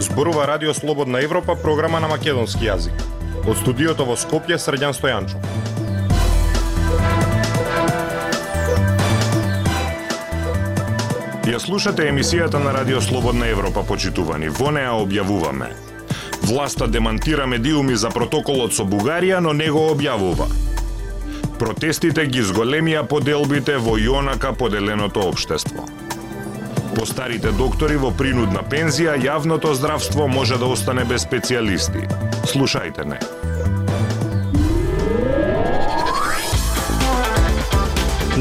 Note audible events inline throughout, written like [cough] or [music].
Зборува Радио Слободна Европа, програма на македонски јазик. Од студиото во Скопје, Срдјан Стојанчо. Ја слушате емисијата на Радио Слободна Европа, почитувани. Во неа објавуваме. Власта демантира медиуми за протоколот со Бугарија, но не го објавува. Протестите ги зголемија поделбите во Јонака поделеното општество. По старите доктори во принудна пензија, јавното здравство може да остане без специјалисти. Слушајте не.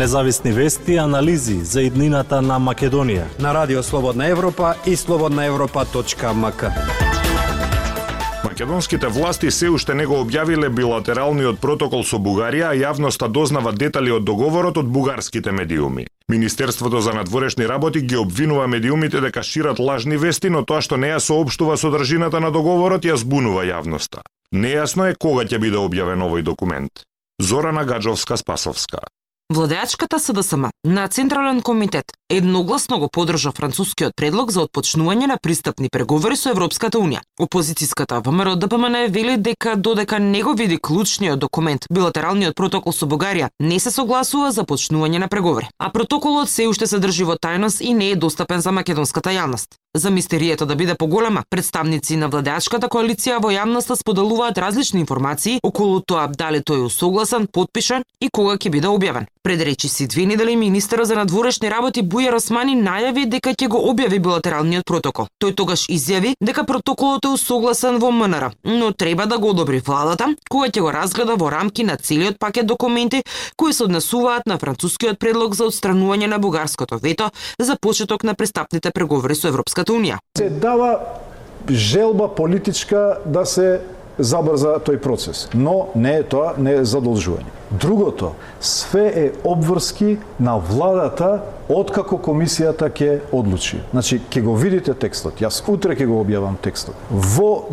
Независни вести анализи за иднината на Македонија. На Радио Слободна Европа и слободнаевропа.мк. Македонските власти се уште не го објавиле билатералниот протокол со Бугарија, а јавноста дознава детали од договорот од бугарските медиуми. Министерството за надворешни работи ги обвинува медиумите дека шират лажни вести, но тоа што не ја соопштува содржината на договорот ја збунува јавноста. Нејасно е кога ќе биде објавен овој документ. Зорана Гаджовска-Спасовска. Владеачката СДСМ на Централен комитет едногласно го подржа францускиот предлог за отпочнување на пристапни преговори со Европската Унија. Опозицијската ВМРО ДПМН вели дека додека не го види клучниот документ, билатералниот протокол со Бугарија не се согласува за почнување на преговори, а протоколот се уште се држи во тајност и не е достапен за македонската јавност. За мистеријата да биде поголема, представници на владеачката коалиција во јавноста споделуваат различни информации околу тоа дали тој е согласен, подпишан и кога ќе биде објавен. Пред речи си две недели министерот за надворешни работи Бујар Османи најави дека ќе го објави билатералниот протокол. Тој тогаш изјави дека протоколот е усогласен во МНР, но треба да го одобри владата, која ќе го разгледа во рамки на целиот пакет документи кои се однесуваат на францускиот предлог за отстранување на бугарското вето за почеток на престапните преговори со Европската унија. Се дава желба политичка да се забрза тој процес, но не е тоа не е задолжување. Другото, све е обврски на владата откако комисијата ќе одлучи. Значи, ќе го видите текстот. Јас утре ќе го објавам текстот. Во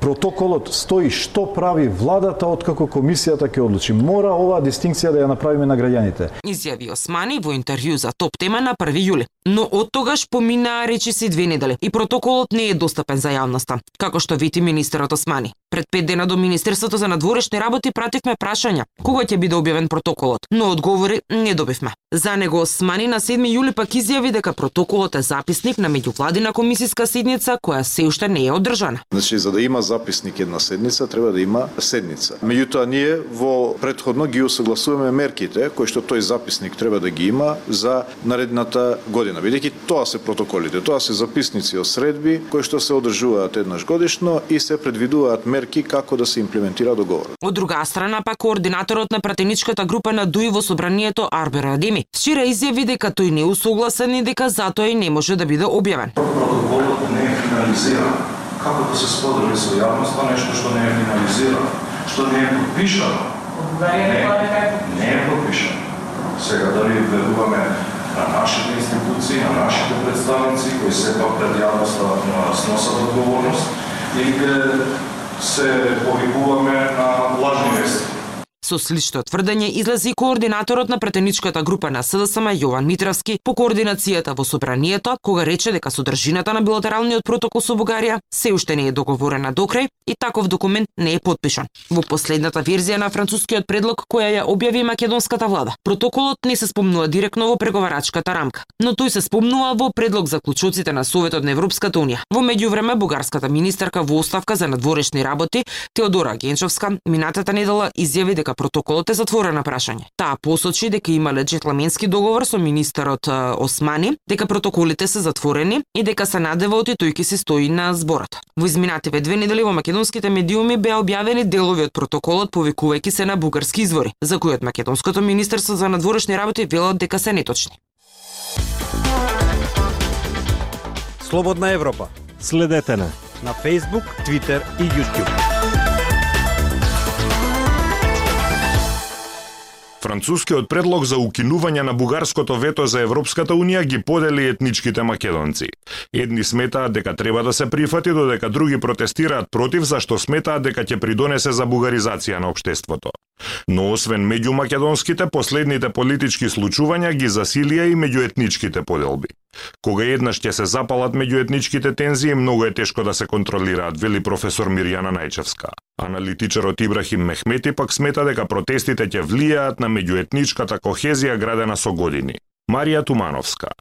протоколот стои што прави владата откако комисијата ќе одлучи. Мора оваа дистинкција да ја направиме на граѓаните. Изјави Османи во интервју за топ тема на 1 јули. Но од тогаш поминаа речиси две недели и протоколот не е достапен за јавноста, како што вити министерот Османи. Пред пет дена до Министерството за надворешни работи пративме прашања кога ќе биде објавен протоколот, но одговори не добивме. За него Османи на 7 јули пак изјави дека протоколот е записник на меѓувладина комисиска седница која се уште не е одржана. Значи, за да има записник една седница, треба да има седница. Меѓутоа, ние во предходно ги усогласуваме мерките кои што тој записник треба да ги има за наредната година, бидејќи тоа се протоколите, тоа се записници од средби кои што се одржуваат еднаш годишно и се предвидуваат мерки како да се имплементира договорот. Од друга страна, пак координаторот на пратеничката група на ДУИ во собранието Арбер Адеми вчера изјави дека тој не е усогласен и дека затоа и не може да биде објавен. Протоколот не е финализиран. Како да се сподели со јавноста нешто што не е финализирано, што не е подпишано? Не, не е подпишано. Сега дали веруваме на нашите институции, на нашите представници кои сепак пред јавноста сносат одговорност или се повикуваме на лажни вести. Со слично тврдење излезе и координаторот на претеничката група на СДСМ Јован Митравски по координацијата во собранието, кога рече дека содржината на билатералниот протокол со Бугарија се уште не е договорена до крај и таков документ не е подпишан. Во последната верзија на францускиот предлог која ја објави македонската влада, протоколот не се спомнува директно во преговарачката рамка, но тој се спомнува во предлог за клучоците на Советот на Европската унија. Во меѓувреме бугарската министерка во оставка за надворешни работи Теодора Генчовска минатата недела изјави дека протоколот е затворено прашање. Таа посочи дека имале джентлменски договор со министерот Османи, дека протоколите се затворени и дека се надева оти тој ќе се стои на зборот. Во изминативе две недели во македонските медиуми беа објавени делови од протоколот повикувајќи се на бугарски извори, за кои од македонското министерство за надворешни работи велат дека се неточни. Слободна Европа Следете на на Facebook, Twitter и YouTube. Францускиот предлог за укинување на бугарското вето за Европската Унија ги подели етничките македонци. Едни сметаат дека треба да се прифати, додека други протестираат против зашто сметаат дека ќе придонесе за бугаризација на општеството. Но освен меѓу македонските, последните политички случувања ги засилија и меѓуетничките поделби. Кога еднаш ќе се запалат меѓуетничките тензии, многу е тешко да се контролираат, вели професор Мирјана Најчевска. Аналитичарот Ибрахим Мехмети пак смета дека протестите ќе влијаат на меѓуетничката кохезија градена со години. Марија Тумановска.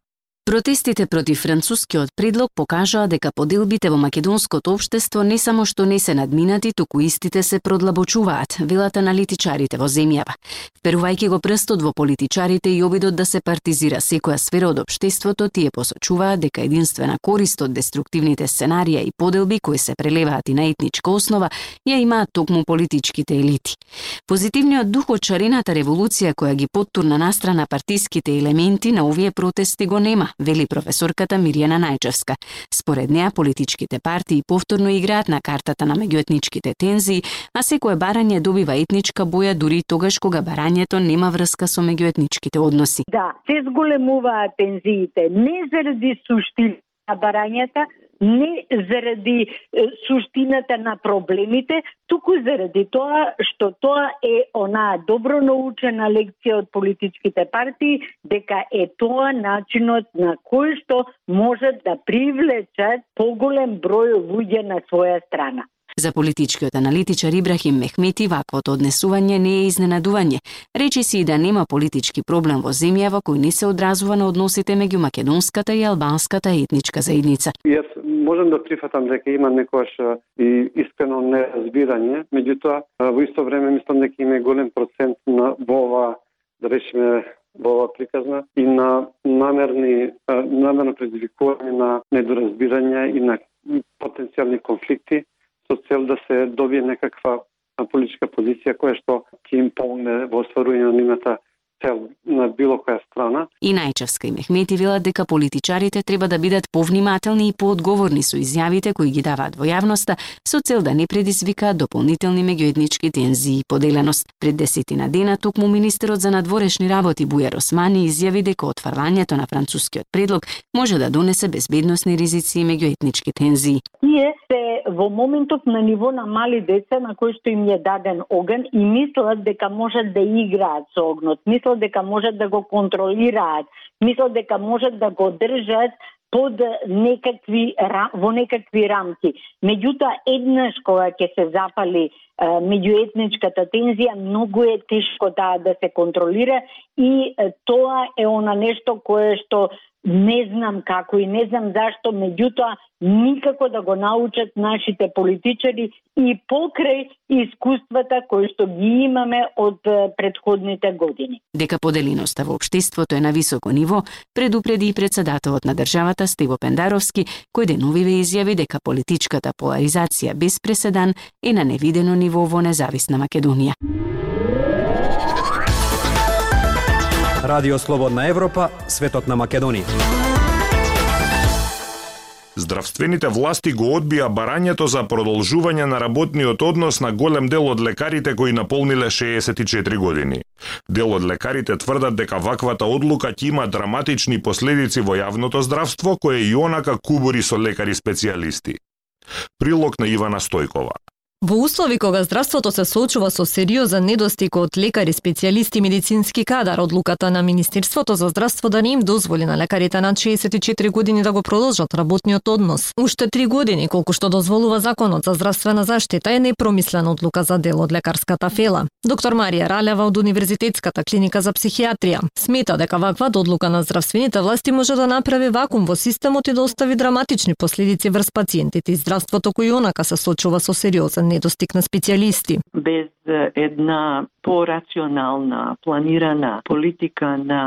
Протестите против францускиот предлог покажаа дека поделбите во македонското општество не само што не се надминати, туку истите се продлабочуваат, велат аналитичарите во земјава. Вперувајќи го прстот во политичарите и обидот да се партизира секоја сфера од општеството, тие посочуваат дека единствена корист од деструктивните сценарија и поделби кои се прелеваат и на етничка основа, ја имаат токму политичките елити. Позитивниот дух од чарената револуција која ги поттурна настрана партиските елементи на овие протести го нема, вели професорката Мирјана Најчевска. Според неа, политичките партии повторно играат на картата на меѓуетничките тензии, а секое барање добива етничка боја дури тогаш кога барањето нема врска со меѓуетничките односи. Да, се зголемуваат тензиите не заради суштина барањата, не заради суштината на проблемите, туку заради тоа што тоа е онаа добро научена лекција од политичките партии дека е тоа начинот на кој што можат да привлечат поголем број луѓе на своја страна. За политичкиот аналитичар Ибрахим Мехмети ваквото однесување не е изненадување. Речи си и да нема политички проблем во земјава кој не се одразува на односите меѓу македонската и албанската етничка заедница. Јас можам да прифатам дека има некојаш и искрено неразбирање, меѓутоа во исто време мислам дека има голем процент на во ова да речеме во ова приказна и на намерни намерно предизвикување на недоразбирање и на потенцијални конфликти со цел да се добие некаква политичка позиција која што ќе им помогне во остварување на нивната цел на било која страна. И најчевска и Мехмети велат дека политичарите треба да бидат повнимателни и поодговорни со изјавите кои ги даваат во јавноста со цел да не предизвикаат дополнителни меѓуетнички тензии и поделеност. Пред десетина дена токму министерот за надворешни работи Бујар Османи изјави дека отварвањето на францускиот предлог може да донесе безбедносни ризици и меѓуетнички тензии. Тие се во моментов на ниво на мали деца на кои што им е даден оган и мислат дека можат да играат со огнот. Мислат мислат дека можат да го контролираат, мислат дека можат да го држат под некакви во некакви рамки. Меѓутоа еднаш кога ќе се запали меѓуетничката тензија, многу е тешко таа да се контролира и тоа е она нешто кое што не знам како и не знам зашто, меѓутоа никако да го научат нашите политичари и покрај искуствата кои што ги имаме од предходните години. Дека поделеноста во општеството е на високо ниво, предупреди и председателот на државата Стево Пендаровски, кој деновиве изјави дека политичката поларизација без преседан е на невидено ниво во независна Македонија. Радио Слободна Европа, светот на Македонија. Здравствените власти го одбија барањето за продолжување на работниот однос на голем дел од лекарите кои наполниле 64 години. Дел од лекарите тврдат дека ваквата одлука ќе има драматични последици во јавното здравство, кое и онака кубори со лекари специјалисти. Прилог на Ивана Стојкова. Во услови кога здравството се соочува со сериозен недостиг од лекари, специјалисти и медицински кадар, одлуката на Министерството за здравство да не им дозволи на лекарите над 64 години да го продолжат работниот однос. Уште три години, колку што дозволува Законот за здравствена заштита, е непромислена одлука за дел од лекарската фела. Доктор Марија Ралева од Универзитетската клиника за психијатрија смета дека ваква одлука на здравствените власти може да направи вакуум во системот и да остави драматични последици врз пациентите и здравството кој онака се сочува со сериозен недостиг на специјалисти. Без една порационална, планирана политика на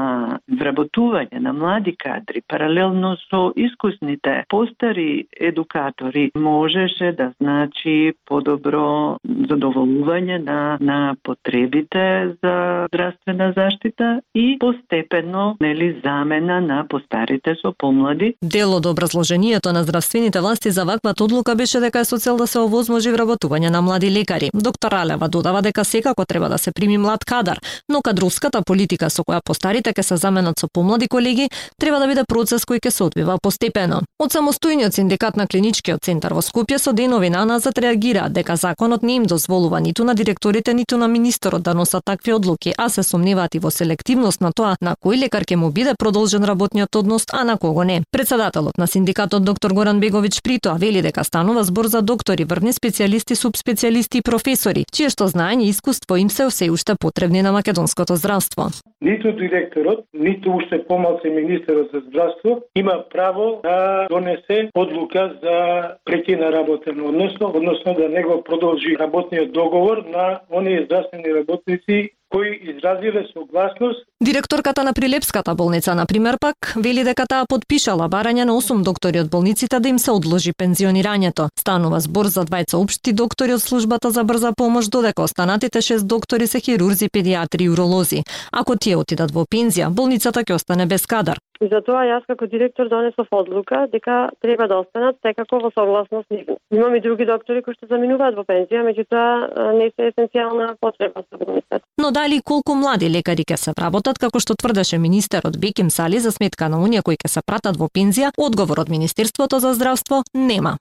вработување на млади кадри, паралелно со искусните постари едукатори, можеше да значи подобро задоволување на, на потребите за здравствена заштита и постепено нели замена на постарите со помлади. Дел од образложението на здравствените власти за ваква одлука беше дека е со цел да се овозможи вработување на млади лекари. Доктор Алева додава дека секако треба да се прими млад кадар, но кадровската политика со која постарите ќе се заменат со помлади колеги треба да биде процес кој ќе се одвива постепено. Од самостојниот синдикат на клиничкиот центар во Скопје со денови на назад реагира дека законот не им дозволува ниту на директорите ниту на министерот да носат такви одлуки, а се сомневаат и во селективност на тоа на кој лекар ќе му биде продолжен работниот однос, а на кого не. Председателот на синдикатот доктор Горан Беговиќ притоа вели дека станува збор за доктори, врвни специјалисти, субспецијалисти и професори, чие што знаење и искуство им се се уште потребни на македонското здравство. Ниту директорот, ниту уште помалку министерот за здравство има право да донесе одлука за прекина работен односно, односно да него продолжи работниот договор на оние здравствени работници кои изразиле согласност. Директорката на Прилепската болница, на пример, пак, вели дека таа подпишала барање на 8 доктори од болниците да им се одложи пензионирањето. Станува збор за двајца општи доктори од службата за брза помош, додека останатите 6 доктори се хирурзи, педиатри и уролози. Ако тие отидат во пензија, болницата ќе остане без кадар. И затоа јас како директор донесов одлука дека треба да останат секако во согласност нивна. Имам и други доктори кои што заминуваат во пензија, меѓутоа не се есенцијална потреба за болницата. Но дали колку млади лекари ќе се вработат, како што тврдеше министерот Беким Сали за сметка на оние кои ќе се пратат во пензија, одговор од Министерството за здравство нема.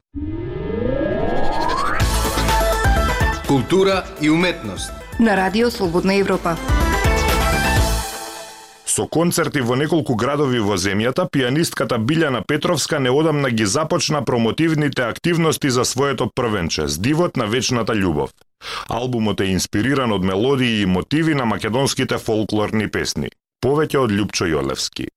Култура и уметност на Радио Слободна Европа. Со концерти во неколку градови во земјата, пианистката Билјана Петровска неодамна ги започна промотивните активности за своето првенче, Здивот на вечната љубов. Албумот е инспириран од мелодии и мотиви на македонските фолклорни песни. Повеќе од Лјупчо Јолевски.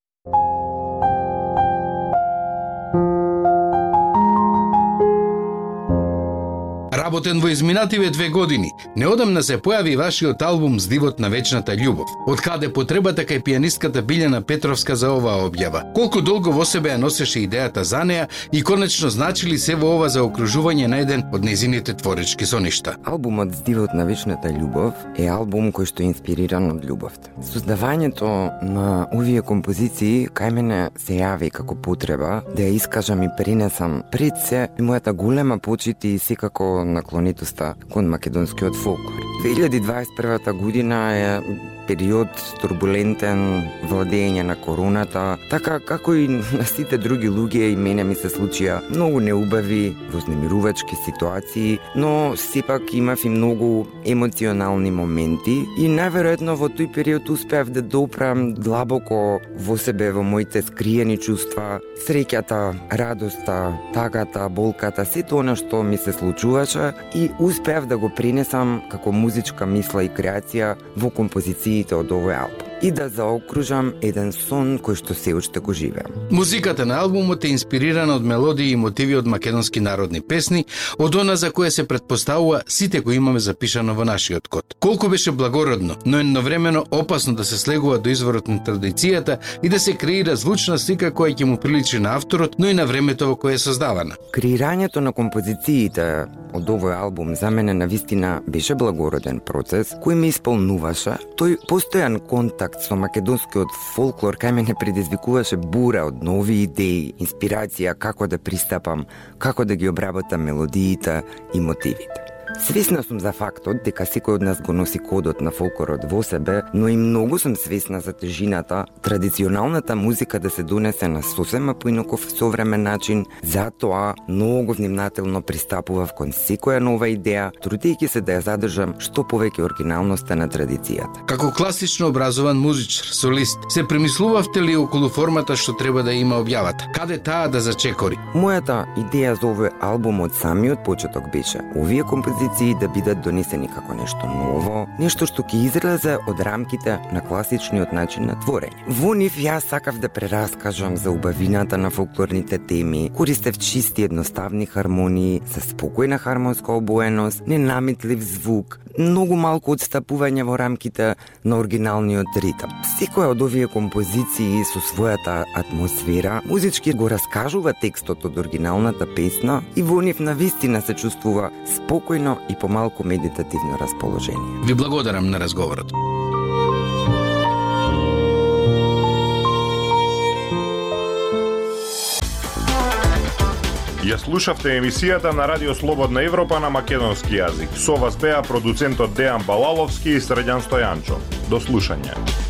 Работен во изминативе две години, неодамна се појави вашиот албум Здивот на вечната љубов. Од каде потребата кај пианистката Билјана Петровска за оваа објава? Колку долго во себе ја носеше идејата за неа и конечно значи ли се во ова за окружување на еден од незините творечки соништа? Албумот Здивот на вечната љубов е албум кој што е инспириран од љубовта. Создавањето на овие композиции кај мене се јави како потреба да ја искажам и пренесам пред се мојата голема почит и секако наклонитоста кон македонскиот фолклор. 2021 година е период турбулентен владење на короната, така како и [laughs] на сите други луѓе и мене ми се случија многу неубави, вознемирувачки ситуации, но сепак имав и многу емоционални моменти и најверојатно во тој период успеав да допрам длабоко во себе во моите скриени чувства, среќата, радоста, тагата, болката, сето она што ми се случуваше и успеав да го пренесам како музичка мисла и креација во композиција мелодиите од овој албум и да заокружам еден сон кој што се уште го живеам. Музиката на албумот е инспирирана од мелодии и мотиви од македонски народни песни, од она за која се предпоставува сите кои имаме запишано во нашиот код. Колку беше благородно, но едновремено опасно да се слегува до изворот на традицијата и да се креира звучна слика која ќе му приличи на авторот, но и на времето во кое е создавана. Креирањето на композициите од овој албум за мене на вистина беше благороден процес кој ме исполнуваше. Тој постојан контакт со македонскиот фолклор кај мене предизвикуваше бура од нови идеи, инспирација како да пристапам, како да ги обработам мелодиите и мотивите. Свесна сум за фактот дека секој од нас го носи кодот на фолклорот во себе, но и многу сум свесна за тежината традиционалната музика да се донесе на сосема поинаков современ начин, затоа многу внимателно пристапував кон секоја нова идеја, трудејќи се да ја задржам што повеќе оригиналноста на традицијата. Како класично образован музичар, солист, се премислувавте ли околу формата што треба да има објавата? Каде таа да зачекори? Мојата идеја за овој албум од самиот почеток беше овие композиции композиции да бидат донесени како нешто ново, нешто што ќе излезе од рамките на класичниот начин на творење. Во нив јас сакав да прераскажам за убавината на фолклорните теми, користев чисти едноставни хармонии, со спокојна хармонска обоеност, ненамитлив звук, многу малку отстапување во рамките на оригиналниот ритм. Секоја од овие композиции со својата атмосфера музички го раскажува текстот од оригиналната песна и во нив на вистина се чувствува спокојно и помалку медитативно расположение. Ви благодарам на разговорот. Ја слушавте емисијата на Радио Слободна Европа на македонски јазик. Со вас беа продуцентот Дејан Балаловски и Средјан Стојанчо. До слушање.